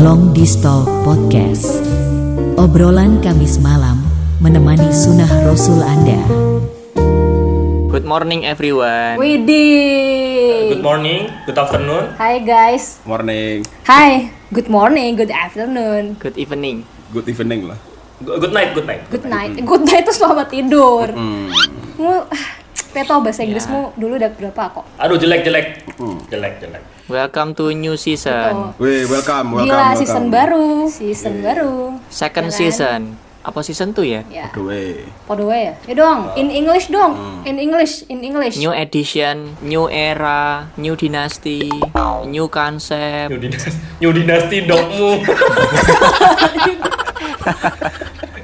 Long Distal Podcast. Obrolan Kamis malam menemani sunnah Rasul Anda. Good morning everyone. Widih. Good morning, good afternoon. Hai guys. Morning, Hai. Good morning, good afternoon, Good evening. good evening lah. Good night, good night. good night. Good night itu selamat tidur. Hmm. Peto bahasa Inggrismu dulu udah berapa kok? Aduh jelek jelek, jelek jelek. Welcome to new season. Wih, welcome, welcome, Gila, welcome. season baru. Season baru. Second Ya kan? season. Apa season 2 ya? Ya. Aduh, weh. Podo ya. Ya dong, in English dong. In English, in English. New edition, new era, new dynasty, new concept. New Dynasty, New Dynasty dogmu.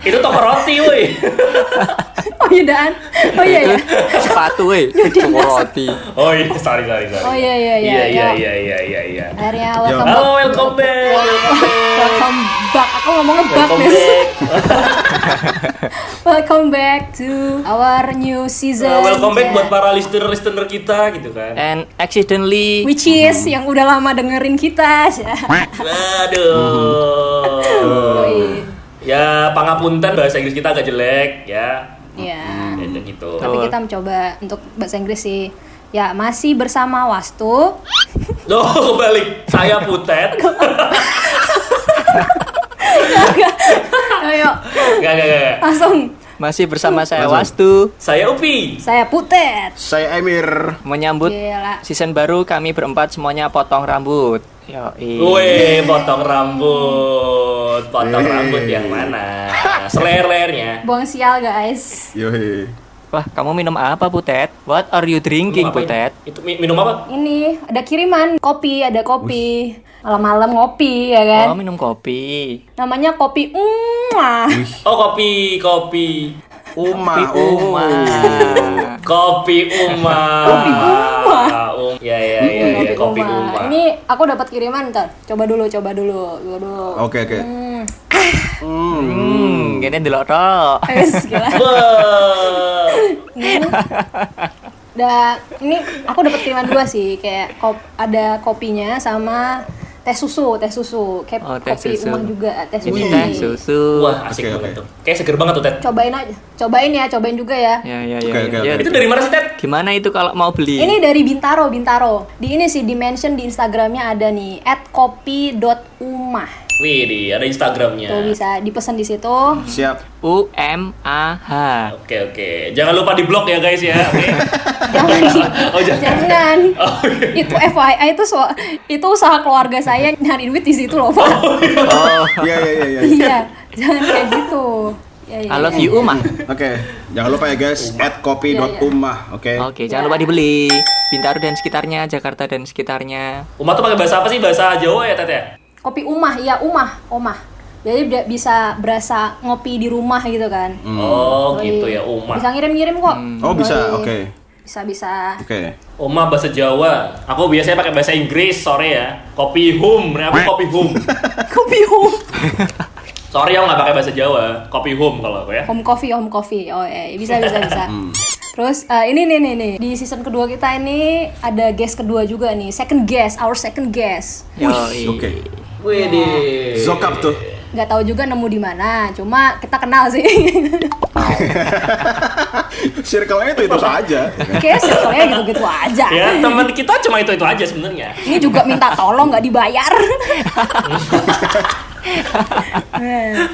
Itu toko roti, woi. Oh iya Dan. Oh iya ya. Sepatu weh, cukup roti. Oh iya, sorry sorry sorry. Oh iya iya iya. Iya iya ya. iya iya iya iya. Akhirnya welcome Halo, back. welcome back. Welcome back. Welcome back. Aku ngomongnya back Welcome nih. back. Welcome back to our new season. Uh, welcome back Ya. buat para listener listener kita gitu kan. And accidentally Which is yang udah lama dengerin kita. Aduh. Ya, pangapunten bahasa Inggris kita agak jelek ya. Ya. Ya gitu. Tapi kita mencoba untuk bahasa Inggris sih. Ya, masih bersama Wastu. Loh, kebalik. Saya Putet. Ayo, Gak, gak, gak. langsung. Masih bersama saya. Wastu Saya Upi. Saya Putet. Saya Emir. menyambut Gila. season baru kami berempat semuanya potong rambut. Yo, Weh, potong rambut. Potong Weh. rambut yang mana? Seler-lernya. Buang sial, guys. Yoi. Wah, kamu minum apa, Putet? What are you drinking, Minum Putet? ini? Itu mi- minum apa? Ini ada kiriman kopi, ada kopi. Malam-malam ngopi ya kan. Oh, minum kopi. Namanya kopi Mwah. Oh, kopi, kopi. Uma, Kopi Uma. Kopi Uma. Kopi Uma. Um, ya, ya, ya, ya, kopi Uma. Ini aku dapat kiriman ntar. Coba dulu, coba dulu. Coba dulu. Oke, oke. Hmm. Hmm, gini delok tok. Wes, gila. Wah. Da, ini aku dapat kiriman dua sih, kayak kop, ada kopinya sama teh susu, teh susu, kayak Oh, teh kopi susu. rumah juga, teh susu. Ini teh susu. Wah, asik Oke, banget oke. tuh. Kayak seger banget tuh, Ted. Cobain aja, cobain ya, cobain juga ya. Ya, ya, ya. Oke, ya, oke, ya. oke. Itu dari mana sih, Ted? Gimana itu kalau mau beli? Ini dari Bintaro, Bintaro. Di ini sih dimention di Instagramnya ada nih @kopi.umah. Wih, di ada Instagramnya. Tuh bisa dipesan di situ. Siap. U M A H. Oke, oke. Jangan lupa di blog ya, guys ya. Oke. Jangan, Oh, jangan. jangan. Oh, iya. Itu FYI itu so, itu usaha keluarga saya nyari duit di situ loh, Pak. Oh, Iya, iya, iya, iya. Iya, jangan kayak gitu. Ya, ya, I love ya. you Uma. Oke, jangan lupa ya guys, at kopi.umah, oke? Oke, jangan lupa dibeli. Bintaro dan sekitarnya, Jakarta dan sekitarnya. Uma tuh pakai bahasa apa sih? Bahasa Jawa ya, Ted ya? Kopi umah, iya umah, omah. Jadi bisa berasa ngopi di rumah gitu kan. Oh, Yoi. gitu ya, Uma. Bisa ngirim-ngirim kok. Oh, bisa, Yoi. oke. Bisa bisa. Oke. Uma bahasa Jawa. Aku biasanya pakai bahasa Inggris, sorry ya. Kopi hum, nah, aku kopi hum. Kopi home. Sorry aku nggak pakai bahasa Jawa. Kopi hum kalau aku ya. Home coffee, home coffee. Oh, eh bisa bisa bisa. Terus eh, ini nih nih nih di season kedua kita ini ada guest kedua juga nih, second guest, our second guest. Oke. Wih, Zokap tuh. Nggak tahu juga nemu di mana, cuma kita kenal sih. Circle-nya itu itu saja. Kayaknya circle-nya gitu-gitu aja. Ya, teman kita cuma itu-itu aja sebenarnya. Ini juga minta tolong nggak dibayar.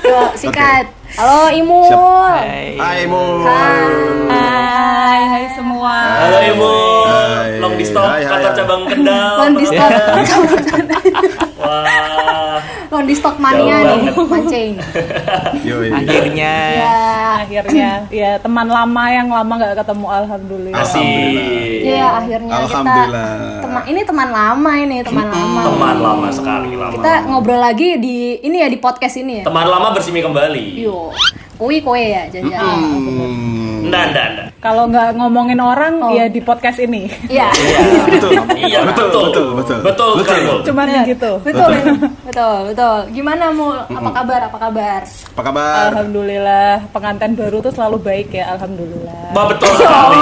Yuk, sikat. Halo Imul. Hai. Hai, Mu. Hai, hai semua. Halo Hai. long di stop Hai, hai, kantor hai. cabang Kendal. Lon di stok, Wah, lon di stok mania nih, mancing. Akhirnya. Ya, akhirnya ya teman lama yang lama nggak ketemu alhamdulillah asik. ya akhirnya kita teman ini teman lama ini teman lama. Teman lama sekali lama. Kita ngobrol lagi di ini ya di podcast ini ya. Teman lama bersimi kembali. Yo, kui koe ya jangan. Hmm. Nggak, nggak, nggak. Kalau nggak ngomongin orang Oh. ya di podcast ini. Iya. Betul. Iya, betul, betul, betul. Betul sekali, Mul. Cuman Bener. gitu. Betul, betul, betul. Gimana mul? Apa kabar? Apa kabar? Apa kabar? Alhamdulillah pengantin baru tuh selalu baik ya. Alhamdulillah. Bah, betul sekali.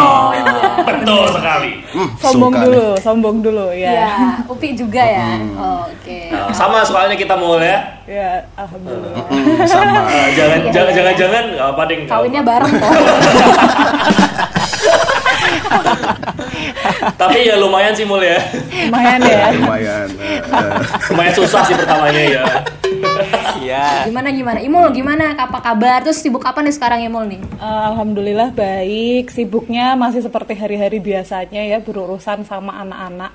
Betul sekali. Hmm, Sombong suka dulu, sombong dulu ya. Ya, Upi juga ya. Oh, Oke. Nah, sama soalnya kita Mul ya. Ya, alhamdulillah. sama. Jangan Iya, jangan iya. jangan jangan nggak apa deh. nggak Kawinnya bareng kok. Tapi ya lumayan sih Mul ya. Lumayan ya. Lumayan. eh, eh. Lumayan susah sih pertamanya ya. Iya. Gimana gimana? Imul gimana? Apa kabar? Terus sibuk apa nih sekarang Imul nih? Eh, Alhamdulillah baik. Sibuknya masih seperti hari-hari biasanya ya berurusan sama anak-anak.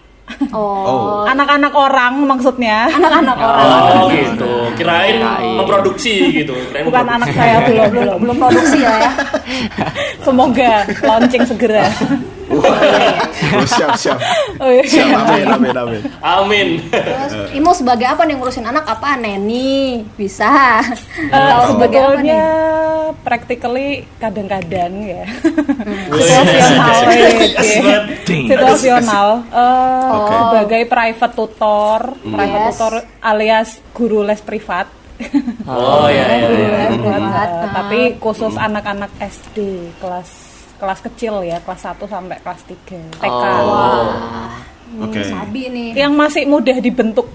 Oh, Anak-anak orang maksudnya. anak-anak orang. Oh gitu. Kirain memproduksi gitu. Kirain Bukan memproduksi. anak saya belum belum. Belum produksi ya ya. Semoga launching segera. Oh, siap, siap. Oh, iya. Siap, amin, amin, amin. Amin. Terus Imul sebagai apa nih ngurusin anak apa? Neni bisa. Kalau sebagai apa sebetulnya nih? practically kadang-kadang ya Wih, situasional ya, Yes, banget. situasional Eh, Oke. sebagai private tutor private Yes. tutor alias guru les privat Oh iya iya. Guru iya. les privat. Ah. tapi khusus anak-anak SD kelas kelas kecil ya kelas 1 sampai kelas 3 TK Wah, Oke. sabi nih. yang masih mudah dibentuk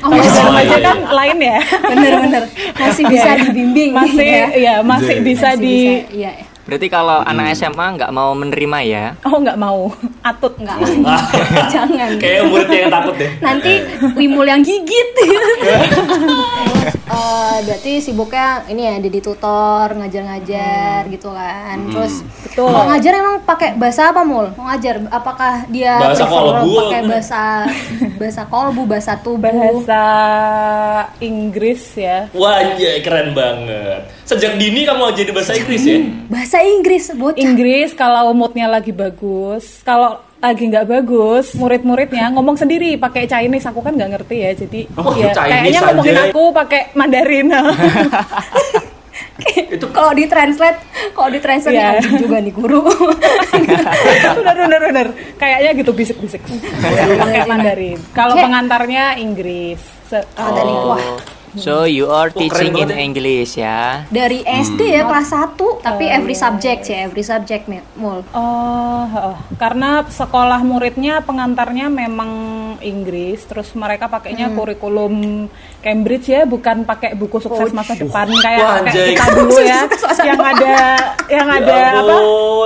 Oh, kalau masih remaja iya, iya. kan lain ya Bener-bener masih bisa dibimbing masih ya. ya masih Iya. bisa Masih di bisa, Iya. Berarti kalau anak SMA nggak mau menerima ya? oh nggak mau atut Enggak. Jangan. Kayak muridnya yang takut deh. Nanti Wimul yang gigit. Terus, eh, berarti sibuknya ini ya jadi tutor, ngajar-ngajar gitu kan. Terus Betul. Mau ngajar emang pakai bahasa apa mul? Mau ngajar apakah dia Bahasa kolbu. pakai bahasa bahasa kolbu, bahasa tubuh? bahasa Inggris ya Wah, iya, keren banget. Sejak dini kamu jadi bahasa Inggris ya? Bahasa Inggris bocah. Inggris kalau moodnya lagi bagus kalau lagi nggak bagus murid-muridnya ngomong sendiri pakai Chinese aku kan nggak ngerti ya jadi Oh, ya Chinese kayaknya ngomongin aja. aku pakai Mandarin. Itu kalau di translate, kalau di translate Iya. anjing juga nih guru. bener bener bener. Kayaknya gitu bisik-bisik. Pakai Mandarin. Kalau pengantarnya Inggris. Se- nih, wah So you are keren teaching in banget ya. English ya? dari SD ya kelas 1 tapi every subject ya, every subject mul. Oh, heeh. karena sekolah muridnya pengantarnya memang Inggris, terus mereka pakainya kurikulum Cambridge ya, bukan pakai buku sukses masa depan kayak Wah, anjay. kita dulu ya, yang ada yang ada Ya apa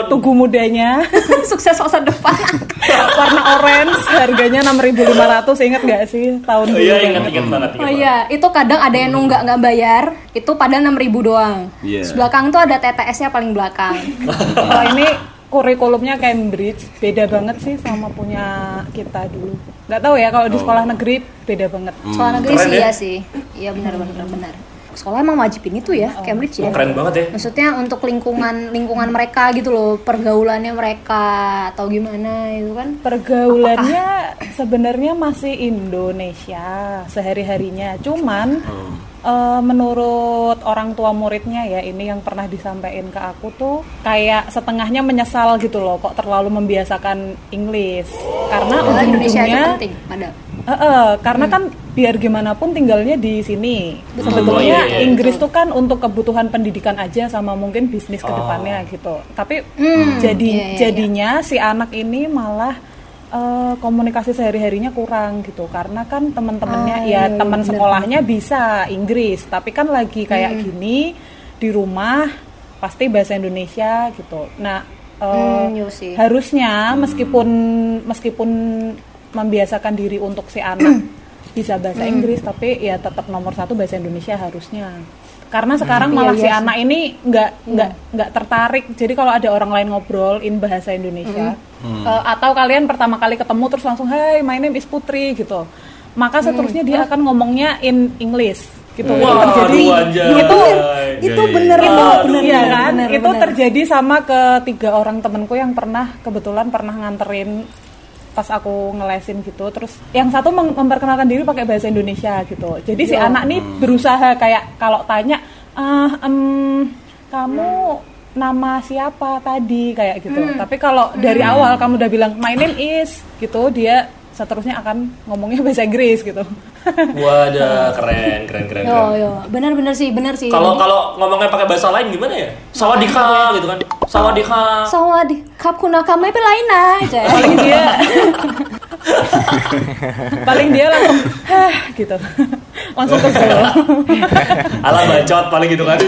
tugu mudanya Sukses masa depan. warna orange, harganya 6.500 inget gak sih tahun Oh, dulu? iya, banget. ingat ingat banget. ingat Oh iya, itu kadang ada yang nunggak nggak bayar, itu pada 6000 doang. Iya. Terus belakang tuh ada TTS-nya paling belakang. Kalau ini kurikulumnya Cambridge, beda banget sih sama punya kita dulu. Nggak tahu ya kalau di sekolah negeri beda banget. Sekolah negeri Keren sih ya? iya sih. Iya benar benar benar. Sekolah emang wajibin itu ya, Cambridge banget. ya. Oh, keren banget ya. Maksudnya untuk lingkungan lingkungan mereka gitu loh, pergaulannya mereka atau gimana itu kan. Pergaulannya sebenarnya masih Indonesia sehari-harinya. Cuman eh, menurut orang tua muridnya ya ini yang pernah disampaikan ke aku tuh kayak setengahnya menyesal gitu loh kok terlalu membiasakan Inggris. Karena itu ujung-ujungnya. Eh, eh, karena kan biar gimana pun tinggalnya di sini. Oh, Sebetulnya iya, iya. Inggris tuh kan untuk kebutuhan pendidikan aja sama mungkin bisnis ke depannya gitu. Tapi jadi iya, iya, jadinya si anak ini malah eh, komunikasi sehari-harinya kurang gitu. Karena kan teman-temannya Ah, ya iya, teman sekolahnya bisa Inggris, tapi kan lagi kayak gini di rumah pasti bahasa Indonesia gitu. Nah, eh, Hmm, iya harusnya meskipun meskipun membiasakan diri untuk si anak bisa bahasa Hmm. Inggris tapi ya tetap nomor satu bahasa Indonesia harusnya karena sekarang Iya, malah iya si sih. anak ini nggak nggak nggak tertarik jadi kalau ada orang lain ngobrol in bahasa Indonesia Hmm. eh, atau kalian pertama kali ketemu terus langsung Hai my name is Putri gitu maka Hmm. seterusnya dia akan ngomongnya in English gitu Wah, jadi aduh, itu Iya, itu iya, bener iya. itu Aduh. bener Iya bener, kan, bener, itu bener. terjadi sama ke tiga orang temenku yang pernah kebetulan pernah nganterin pas aku ngelesin gitu. Terus yang satu mem- memperkenalkan diri pakai bahasa Indonesia gitu. Jadi si Yo. anak nih berusaha kayak kalau tanya, ah, em, kamu nama siapa tadi kayak gitu. Tapi kalau dari awal kamu udah bilang my name is gitu, dia seterusnya akan ngomongnya bahasa Inggris gitu. Wadah, keren, keren, keren. Yo keren. yo, benar-benar sih, benar sih. Kalau kalau ngomongnya pakai bahasa lain gimana ya? Sawadika gitu kan. Sawadika. Sawadi, kap kunaka mai pelaina aja. paling dia paling dia langsung hah gitu langsung kesel Ala bacot paling gitu kan.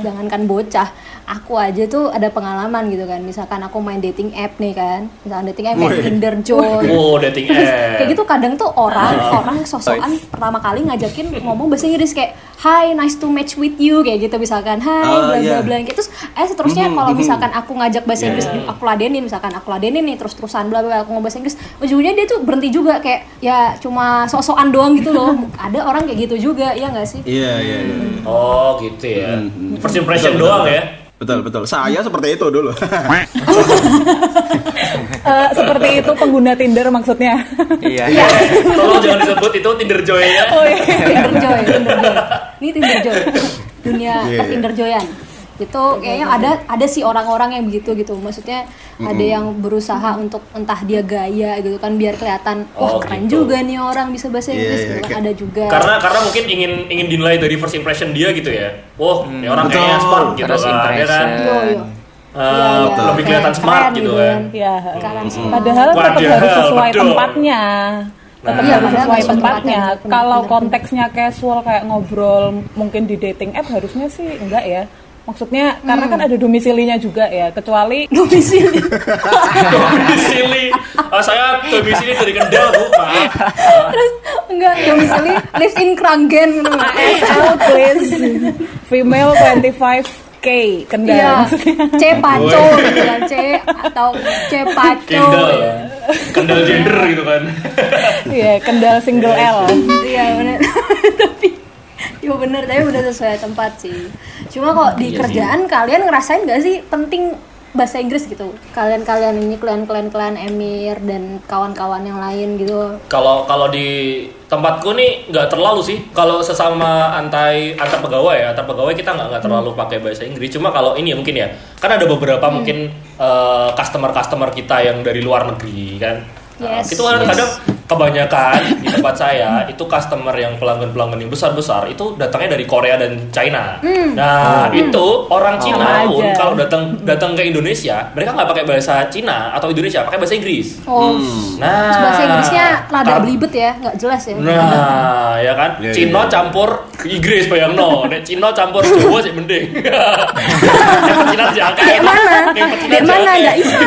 Jangankan bocah, aku aja tuh ada pengalaman gitu kan. Misalkan aku main dating app nih kan, misalkan dating app kayak. Tinder, Joy. Oh, dating app. Kayak gitu kadang tuh orang Ah. orang sosokan pertama kali ngajakin ngomong bahasa Inggris kayak Hi, nice to match with you kayak gitu misalkan Hi, Oh, bla bla iya. bla gitu. Terus eh seterusnya kalau misalkan aku ngajak bahasa Yeah. Inggris aku ladenin misalkan aku ladenin nih terus-terusan bla bla bla, aku ngomong bahasa Inggris ujungnya dia tuh berhenti juga kayak ya cuma sosokan doang gitu loh. Ada orang kayak gitu juga ya nggak sih? Iya, iya, iya. Oh, gitu ya. Hmm. First impression doang ya. Betul, betul. Saya seperti itu dulu. Eh, seperti itu pengguna Tinder maksudnya Iya. Tolong jangan disebut itu Tinder Joy ya. oh iya Tinder Joy, Tinder Joy. Ini Tinder Joy. Dunia Iya. Tinder Joyan. Itu kayaknya ada ada sih orang-orang yang begitu gitu. Maksudnya ada yang berusaha untuk entah dia gaya gitu kan biar kelihatan wah Oh, keren gitu. juga nih orang bisa bahasa Iya, Inggris iya, gitu kan kayak- ada juga. Karena karena mungkin ingin ingin dinilai dari first impression dia gitu ya. Wah, ini orang Betul. kayaknya smart gitu First kan, ya kan. impression. yo yo. Eh, Iya, iya. lebih kelihatan Keren, smart keren gitu gitu kan. kan. ya sih. padahal tetap Padahal, harus sesuai betul. tempatnya tetap Nah. Iya, harus padahal sesuai tempatnya kalau konteksnya casual kayak ngobrol mungkin di dating app harusnya sih enggak ya maksudnya karena Hmm. kan ada domisilinya juga ya kecuali Domisili. domisili. Ah, saya domisili dari Kendal, Bu. Maaf. Terus enggak domisili live in Kranggen gitu. ASL please female 25k kendal Iya. maksudnya C paco gitu kan C atau C paco. Kendal. Kendal gender gitu kan. Iya, kendal single L. Iya benar. tapi Iya bener, tapi udah sesuai tempat sih. Cuma kok di kerjaan kalian ngerasain gak sih penting bahasa Inggris gitu? Kalian-kalian ini kalian-kalian kalian Emir dan kawan-kawan yang lain gitu. Kalau kalau di tempatku nih nggak terlalu sih. Kalau sesama antai antar pegawai ya, antar pegawai kita nggak nggak terlalu pakai bahasa Inggris. Cuma kalau ini ya mungkin ya, kan ada beberapa mungkin eh, customer-customer kita yang dari luar negeri kan. Nah, Yes, itu kan yes. kadang kebanyakan di tempat saya itu customer yang pelanggan-pelanggan yang besar-besar itu datangnya dari Korea dan China. Nah itu orang Cina Sama pun aja. kalau datang datang ke Indonesia mereka nggak pakai bahasa Cina atau Indonesia, pakai bahasa Inggris. Oh, Nah, terus bahasa Inggrisnya lada belibet ya, nggak jelas ya. Nah, ya kan? Iya, Cina iya. campur Inggris bayang no. Nek Cina campur Jawa sih mending. Cina jaka. Kayak mana? Cina Kayak mana? jaka. Nggak bisa.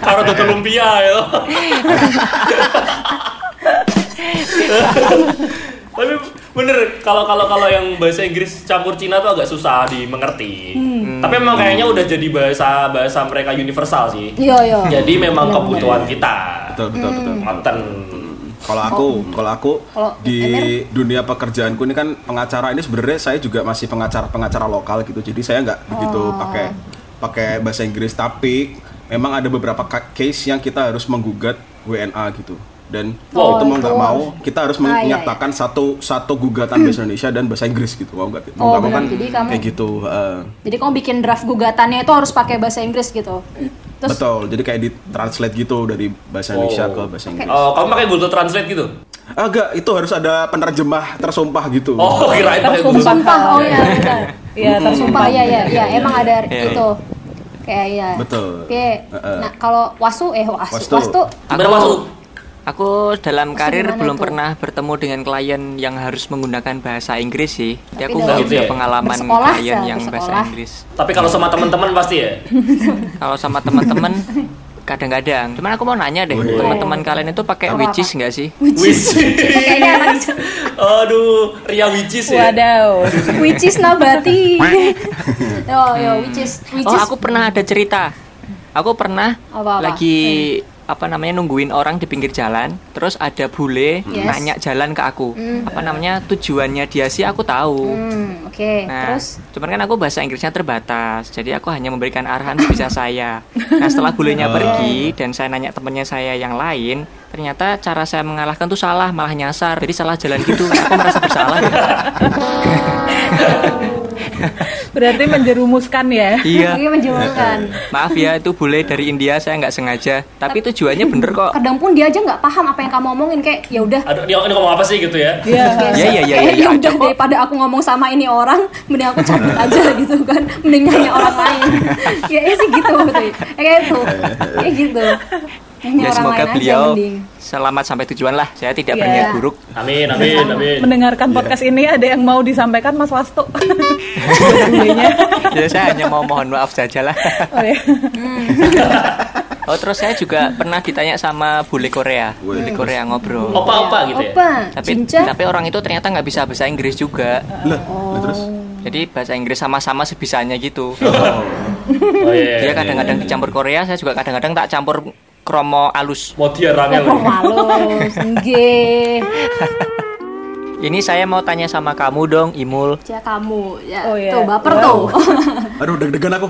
Karo tutul lumpia ya. Tapi bener kalau kalau kalau yang bahasa Inggris campur Cina tuh agak susah dimengerti. Hmm. Tapi memang kayaknya udah jadi bahasa bahasa mereka universal sih. Iya iya. Jadi memang Benar-benar. kebutuhan kita. betul, betul, betul. Konten. Kalau aku, kalau aku Kalau di dunia pekerjaanku ini kan pengacara ini sebenarnya saya juga masih pengacara pengacara lokal gitu. Jadi saya nggak begitu Oh. pakai pakai bahasa Inggris tapi memang ada beberapa case yang kita harus menggugat WNA gitu. Dan Oh, itu mau itu nggak mau kita harus Ah, iya, menyatakan satu satu gugatan bahasa Indonesia dan bahasa Inggris gitu. Mau nggak Oh, mau benar. kan Jadi kamu- kayak gitu. eh, Jadi kamu bikin draft gugatannya itu harus pakai bahasa Inggris gitu. Terus betul. Jadi kayak di translate gitu dari bahasa Indonesia Oh. ke bahasa Inggris. Oh, kamu pakai Google Translate gitu? Agak itu harus ada penerjemah tersumpah gitu. Oh, kirain pakai Google Tersumpah. sumpah oh iya benar. Iya, Sumpah tersumpah. ya ya ya emang ada Iya. itu. Kayak ya. Betul. Oke. Heeh. Nah, kalau wasu eh wasu. Wastu. Wastu. Gimana masuk? Aku dalam Maksud karir belum tuh? pernah bertemu dengan klien yang harus menggunakan bahasa Inggris sih. Jadi Tapi aku dalam- nggak Gitu punya ya? pengalaman Bersekolah, klien yang bahasa bersekolah. Inggris. Tapi kalau sama teman-teman pasti ya. Kalau sama teman-teman kadang-kadang. Cuman aku mau nanya deh, teman-teman kalian itu pakai is nggak sih? Is. Aduh, Ria Wicis ya. Wadaw. which is nabati. yo yo which Oh, aku pernah ada cerita. Aku pernah Apa-apa? lagi apa namanya nungguin orang di pinggir jalan, terus ada bule Yes. nanya jalan ke aku. Apa namanya tujuannya dia sih aku tahu. Hmm, oke. Nah, Terus cuman kan aku bahasa Inggrisnya terbatas, jadi aku hanya memberikan arahan sebisa saya. Nah, setelah bulenya pergi dan saya nanya temennya saya yang lain, ternyata cara saya mengalahkan tuh salah, malah nyasar. Jadi salah jalan gitu. Aku merasa bersalah. ya. Berarti menjerumuskan ya. iya. ini menjelaskan. Maaf ya, itu bule dari India, saya nggak sengaja. Tapi tujuannya bener kok. Kadang pun dia aja nggak paham apa yang kamu omongin kayak ya udah. Aduh, ini, ini ngomong apa sih gitu ya? Iya. Iya, iya, iya, Kayak, iya. ya udah daripada aku ngomong sama ini orang, mending aku cabut aja gitu kan, mending nanya orang lain. ya, ya sih gitu, gitu. Ya, kayak itu, kayak gitu. Ya orang semoga beliau mending. selamat sampai tujuan lah. Saya tidak Iya. berniat buruk. Amin, amin, amin. Mendengarkan podcast ini ada yang mau disampaikan Mas Wastu. Ya saya hanya mau mohon maaf saja lah. Oh, ya. Oh terus saya juga pernah ditanya sama bule Korea, bule Korea ngobrol. Opa-opa gitu ya? Opa, Tapi cinca. tapi orang itu ternyata nggak bisa bahasa Inggris juga. Lah, lah terus. Jadi bahasa Inggris sama-sama sebisanya gitu. Oh iya, Dia iya. kadang-kadang dicampur Korea, saya juga kadang-kadang tak campur kromo alus. Mau dia rangel. Oh, malus, nggih. Ini saya mau tanya sama kamu dong, Imul. Ya kamu, ya. Oh, iya. Tuh baper Wow. tuh. Aduh, deg-degan aku.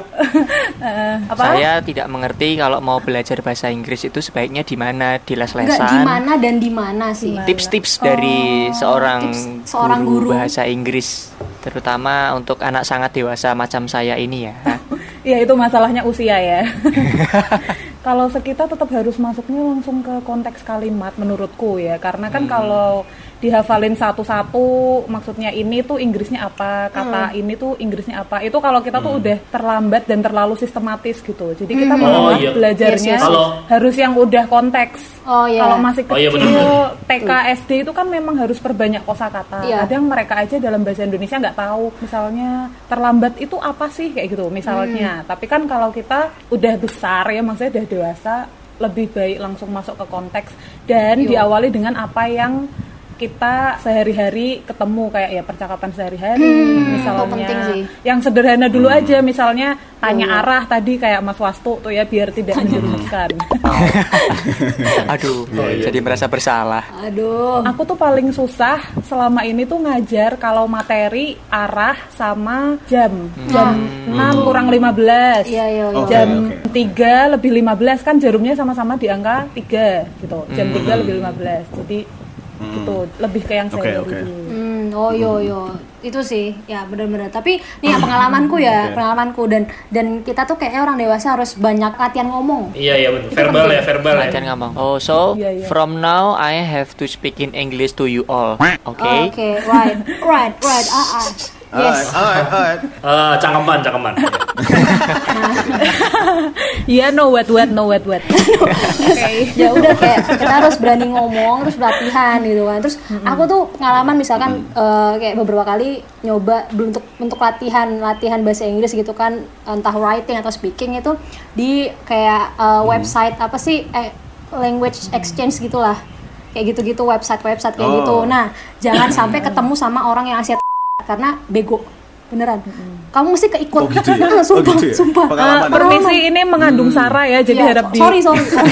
Eh, apa? Saya tidak mengerti kalau mau belajar bahasa Inggris itu sebaiknya di mana, di Enggak di les-lesan. mana dan di mana sih? Tips-tips dari seorang, tips seorang guru. bahasa Inggris, terutama untuk anak sangat dewasa macam saya ini ya. Ya itu masalahnya usia ya. Kalau sekitar tetap harus masuknya langsung ke konteks kalimat menurutku ya, karena kan kalau dihafalin satu-satu, maksudnya ini tuh Inggrisnya apa, kata ini tuh Inggrisnya apa, itu kalau kita tuh udah terlambat dan terlalu sistematis gitu. Jadi kita Hmm. malah Oh, iya. belajarnya Yes, yes. Harus yang udah konteks. Oh, iya. Kalau masih Oh, iya, kecil. TK, SD itu kan memang harus perbanyak kosakata. Iya. Kadang mereka aja dalam bahasa Indonesia nggak tahu, misalnya terlambat itu apa sih kayak gitu, misalnya. Tapi kan kalau kita udah besar ya, maksudnya udah dewasa, lebih baik langsung masuk ke konteks dan Yo. diawali dengan apa yang kita sehari-hari ketemu kayak ya percakapan sehari-hari misalnya itu penting sih. yang sederhana dulu aja misalnya tanya arah tadi kayak Mas Wastu tuh ya biar tidak menjerumuskan Aduh, iya. jadi merasa bersalah. Aduh. Aku tuh paling susah selama ini tuh ngajar kalau materi arah sama jam. Jam 6 kurang 15. Iya, iya, iya. Jam oke. 3 lebih 15 kan jarumnya sama-sama di angka 3 gitu. Jam 3 lebih 15. Jadi gitu, lebih ke yang Oke, saya dulu. Hmm, oh yo yo itu sih ya benar-benar tapi nih ya, pengalamanku ya Oke. pengalamanku dan dan kita tuh kayaknya orang dewasa harus banyak latihan ngomong Iya, iya betul. Verbal ya, verbal ya. Latihan ngomong. Oh, so Iya, iya. from now I have to speak in English to you all. Oke. oke right right right ah ah yes Alright, alright, alright. Eh, cangkeman, cangkeman. Iya, no wet wet, no wet wet. Oke. ya udah kayak kita harus berani ngomong terus latihan gitu kan terus aku tuh pengalaman misalkan eh, kayak beberapa kali nyoba untuk untuk latihan latihan bahasa Inggris gitu kan entah writing atau speaking itu di kayak eh, website apa sih eh, language exchange gitulah kayak gitu-gitu website website kayak Oh. gitu nah jangan sampai ketemu sama orang yang Asia karena bego beneran kamu mesti keikut Oh, gitu ya? Nah, sumpah Oh, gitu ya? sumpah. Eh, permisi ini mengandung sara ya, jadi Iya, harap di sorry sorry, sorry.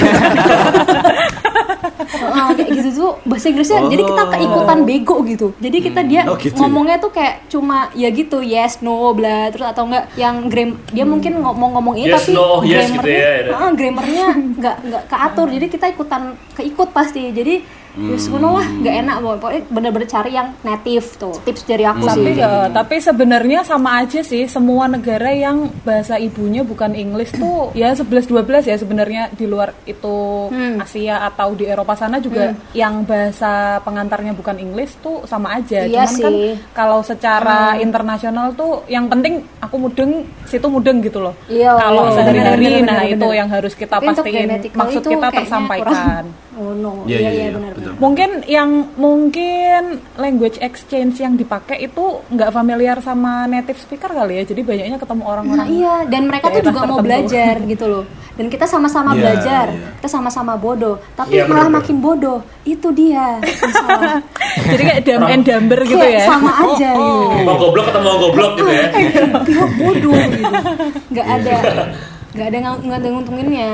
Heeh, kayak gitu tuh bahasa Inggrisnya jadi kita Oh. keikutan bego gitu jadi kita dia Oh, gitu ya? ngomongnya tuh kayak cuma ya gitu yes no bla terus atau enggak yang gram dia mungkin ngomong-ngomong ini Yes, tapi no, yes gitu grammarnya ya, ya. heeh, grammarnya nggak nggak keatur jadi kita ikutan keikut pasti jadi Yes, kuno lah, nggak enak pokoknya bener-bener cari yang native tuh. Tips dari aku tapi sih. ya tapi sebenarnya sama aja sih semua negara yang bahasa ibunya bukan Inggris tuh ya 11 12 ya sebenarnya di luar itu Hmm. Asia atau di Eropa sana juga yang bahasa pengantarnya bukan Inggris tuh sama aja. Iya cuman kan sih. Hmm. kalau secara internasional tuh yang penting aku mudeng situ mudeng gitu loh. Iya, kalau iya, sehari-hari nah benar, itu yang harus kita Tapi pastiin. Maksud kita tersampaikan. kurang. oh no. Iya, iya, iya, benar betul. Mungkin yang mungkin language exchange yang dipakai itu nggak familiar sama native speaker kali ya. Jadi banyaknya ketemu Nah orang-orang. iya, dan mereka tuh juga mau tertentu. belajar gitu loh. Dan kita sama-sama Iya, belajar, iya. kita sama-sama bodoh. Tapi Iya, malah makin bodoh. Itu dia. Jadi kayak dumb and dumber gitu Kayak ya. sama aja gitu. Mau goblok ketemu mau goblok gitu ya. Bodoh gitu. Nggak Iya. ada, nggak ada nggak ada nguntunginnya.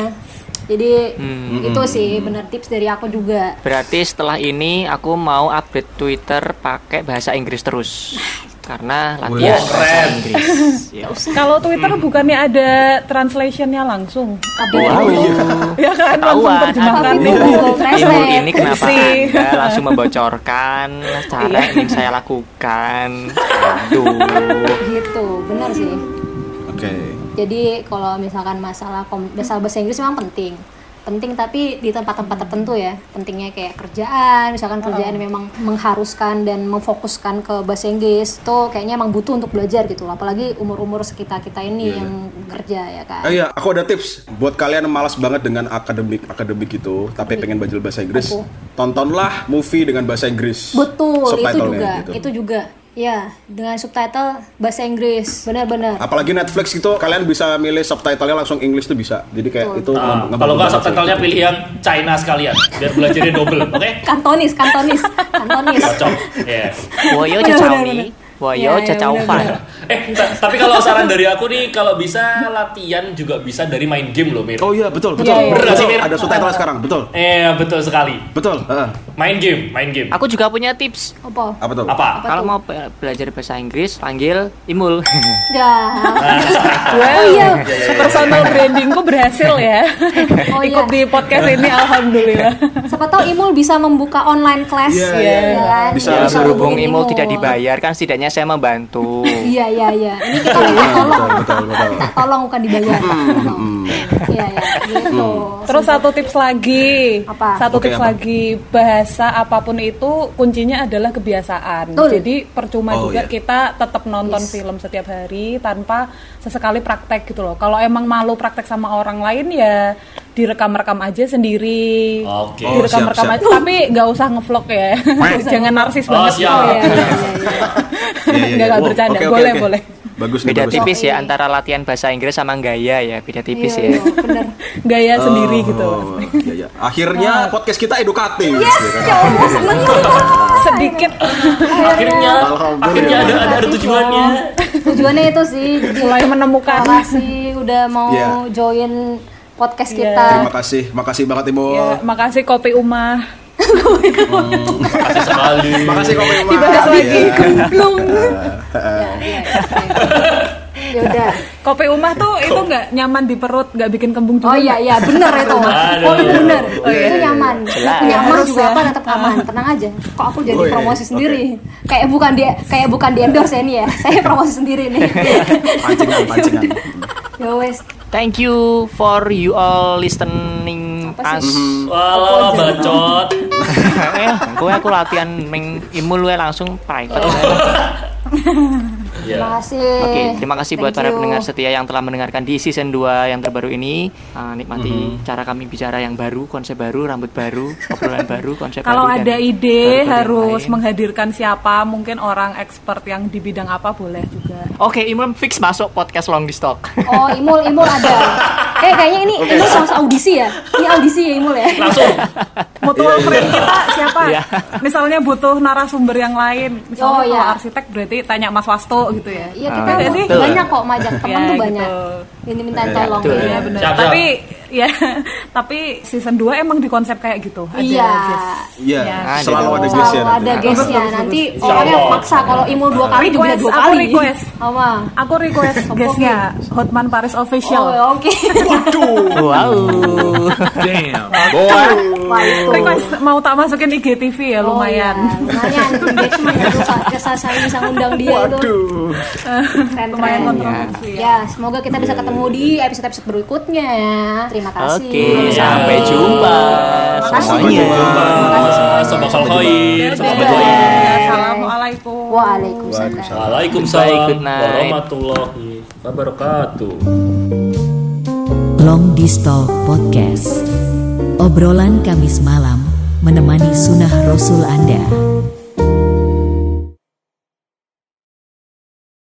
Jadi Hmm. itu sih bener tips dari aku juga. Berarti setelah ini aku mau update Twitter pakai bahasa Inggris terus. Karena latihan bahasa keren. Inggris. Ya. Kalau Twitter bukannya ada translationnya langsung? Tapi Wow. Ya kan langsung Ketahuan, terjemahkan Tapi nih. Google Imul Translate. ini kenapa. Anda langsung membocorkan cara Iya. yang ingin saya lakukan? Aduh. gitu, bener sih. Oke. Jadi kalau misalkan masalah dasar bahasa Inggris memang penting. Penting tapi di tempat-tempat tertentu ya. Pentingnya kayak kerjaan, misalkan kerjaan memang mengharuskan dan memfokuskan ke bahasa Inggris. Itu kayaknya emang butuh untuk belajar gitu loh. Apalagi umur-umur sekitar kita ini Iya, yang kerja ya kan. Oh iya, aku ada tips buat kalian yang malas banget dengan akademik akademik gitu, tapi pengen belajar bahasa Inggris. Apa? Tontonlah movie dengan bahasa Inggris. Betul, itu juga. gitu. Itu juga. Ya, dengan subtitle bahasa Inggris. Benar-benar. Apalagi Netflix gitu, kalian bisa milih subtitlenya langsung English tuh bisa. Jadi kayak itu Ah, nge- kalau nggak subtitlenya pilih yang China sekalian biar belajarnya double, oke? Kantonis, kantonis, kantonis. Cocok. Ya. Woyo cecau bener, nih. bener. Woyo Ya, Eh, ta- tapi kalau saran dari aku nih, kalau bisa latihan juga bisa dari main game loh, Mir. Oh iya, betul, betul. Iya, iya. Bener nggak sih, Mir? Ada subtitle sekarang, betul. Eh, betul sekali. Betul. heeh. Main game, main game. Aku juga punya tips. Apa? Apa tuh? Apa? Apa Kalau mau be- belajar bahasa Inggris, panggil Imul. Ya. Wow, Oh iya. personal brandingku berhasil ya. Oh iya. Ikut di podcast ini alhamdulillah. Siapa tahu Imul bisa membuka online class. Iya, ya iya, iya. kan? Bisa, ya, bisa berhubung Imul tidak dibayar kan setidaknya saya membantu. Iya, iya, iya. Ini kita minta tolong. Betul, betul. Minta tolong bukan dibayar. Iya, iya, gitu. Terus satu tips lagi. Apa? Satu Oke, tips apa? lagi. Bahasa apa pun itu kuncinya adalah kebiasaan. Betul. Jadi percuma Oh, juga iya. kita tetap nonton Yes. film setiap hari tanpa sesekali praktek gitu loh. Kalau emang malu praktek sama orang lain ya direkam-rekam aja sendiri. Oke. Oh, direkam-rekam aja. Tapi nggak usah ngevlog ya. Jangan narsis Oh, banget. siap. Oh, iya, iya, iya, iya. Iya, iya, Nggak, iya. bercanda. oke, oke, Boleh, oke. boleh. Bagus nih, Beda bagus. tipis ya antara latihan bahasa Inggris sama gaya ya, beda tipis Iya, ya. iya, bener. Gaya sendiri gitu. Oh, iya, iya. Akhirnya podcast kita edukatif. Yes, ya kan? ya Allah, seneng banget. Sedikit Akhirnya, akhirnya ada ada, ada tujuannya. Tujuannya itu sih. Mulai menemukan. Kasih udah mau Iya. join podcast Iya. kita. Terima kasih, makasih banget Ibu. Ya, makasih kopi Umah. Makasih sekali. Makasih Kopi Umar. Dibahas lagi. Iya. Belum. Ya. Ya udah. Kopi Umah tuh itu nggak nyaman di perut, nggak bikin kembung juga. Oh iya iya bener itu. Aduh. Oh itu bener. Oh, iya. Itu nyaman. Jelas. Nyaman Harus juga ya. apa tetap aman. Tenang aja. Kok aku jadi Oh, iya, promosi sendiri. Kayak bukan dia kayak bukan di endorse ya ini ya. Saya promosi sendiri nih. Pancingan, pancingan. ya wes. Thank you for you all listening Apa us. sih? Walah, bacot. eh, gue aku latihan meng imul gue langsung private. Ya. Terima kasih. Oke, terima kasih buat Thank para you. pendengar setia yang telah mendengarkan di season 2 yang terbaru ini. Ah, nikmati cara kami bicara yang baru, konsep baru, rambut baru, obrolan baru, konsep Kalau baru. dan ada ide harus menghadirkan siapa, mungkin orang expert yang di bidang apa boleh juga. Oke, Imul fix masuk podcast Long di Stock. Oh, Imul, Imul ada. Kayak kayaknya ini Imul sama audisi ya. Ini audisi ya Imul ya. Langsung. Mutual friend kita siapa? Iya. Misalnya butuh narasumber yang lain. Misalnya Oh, kalau iya. arsitek berarti tanya Mas Wasto gitu ya. Iya kita iya sih. banyak kok majak teman Ya, tuh gitu. banyak. Ini minta Iya, tolong. betul. ya. Iya benar. Siap, siap. Tapi ya, tapi season 2 emang di konsep kayak gitu. Ada Iya. guest. Iya, Ya. selalu ada guest Selalu ya. ada guestnya. Bagus, Nanti orangnya Siapa? maksa kalau Imul dua kali juga Request, dua aku kali. request. Apa? Aku request guestnya Hotman Paris official. Oh oke. Wow. Wah itu. Request mau tak masukin IGTV ya Oh, lumayan. iya. Lumayan. Engagement itu jasa saya bisa ngundang dia itu. Waduh. Keren lumayan keren. kontroversi ya. Ya, semoga kita bisa ketemu di episode-episode berikutnya. Terima kasih. Oke, sampai jumpa. Sobak sol khair, sobak Dadah. khair. Assalamualaikum. Waalaikumsalam. Waalaikumsalam night. warahmatullahi wabarakatuh. Long Distal Podcast. Obrolan Kamis malam menemani sunnah Rasul Anda.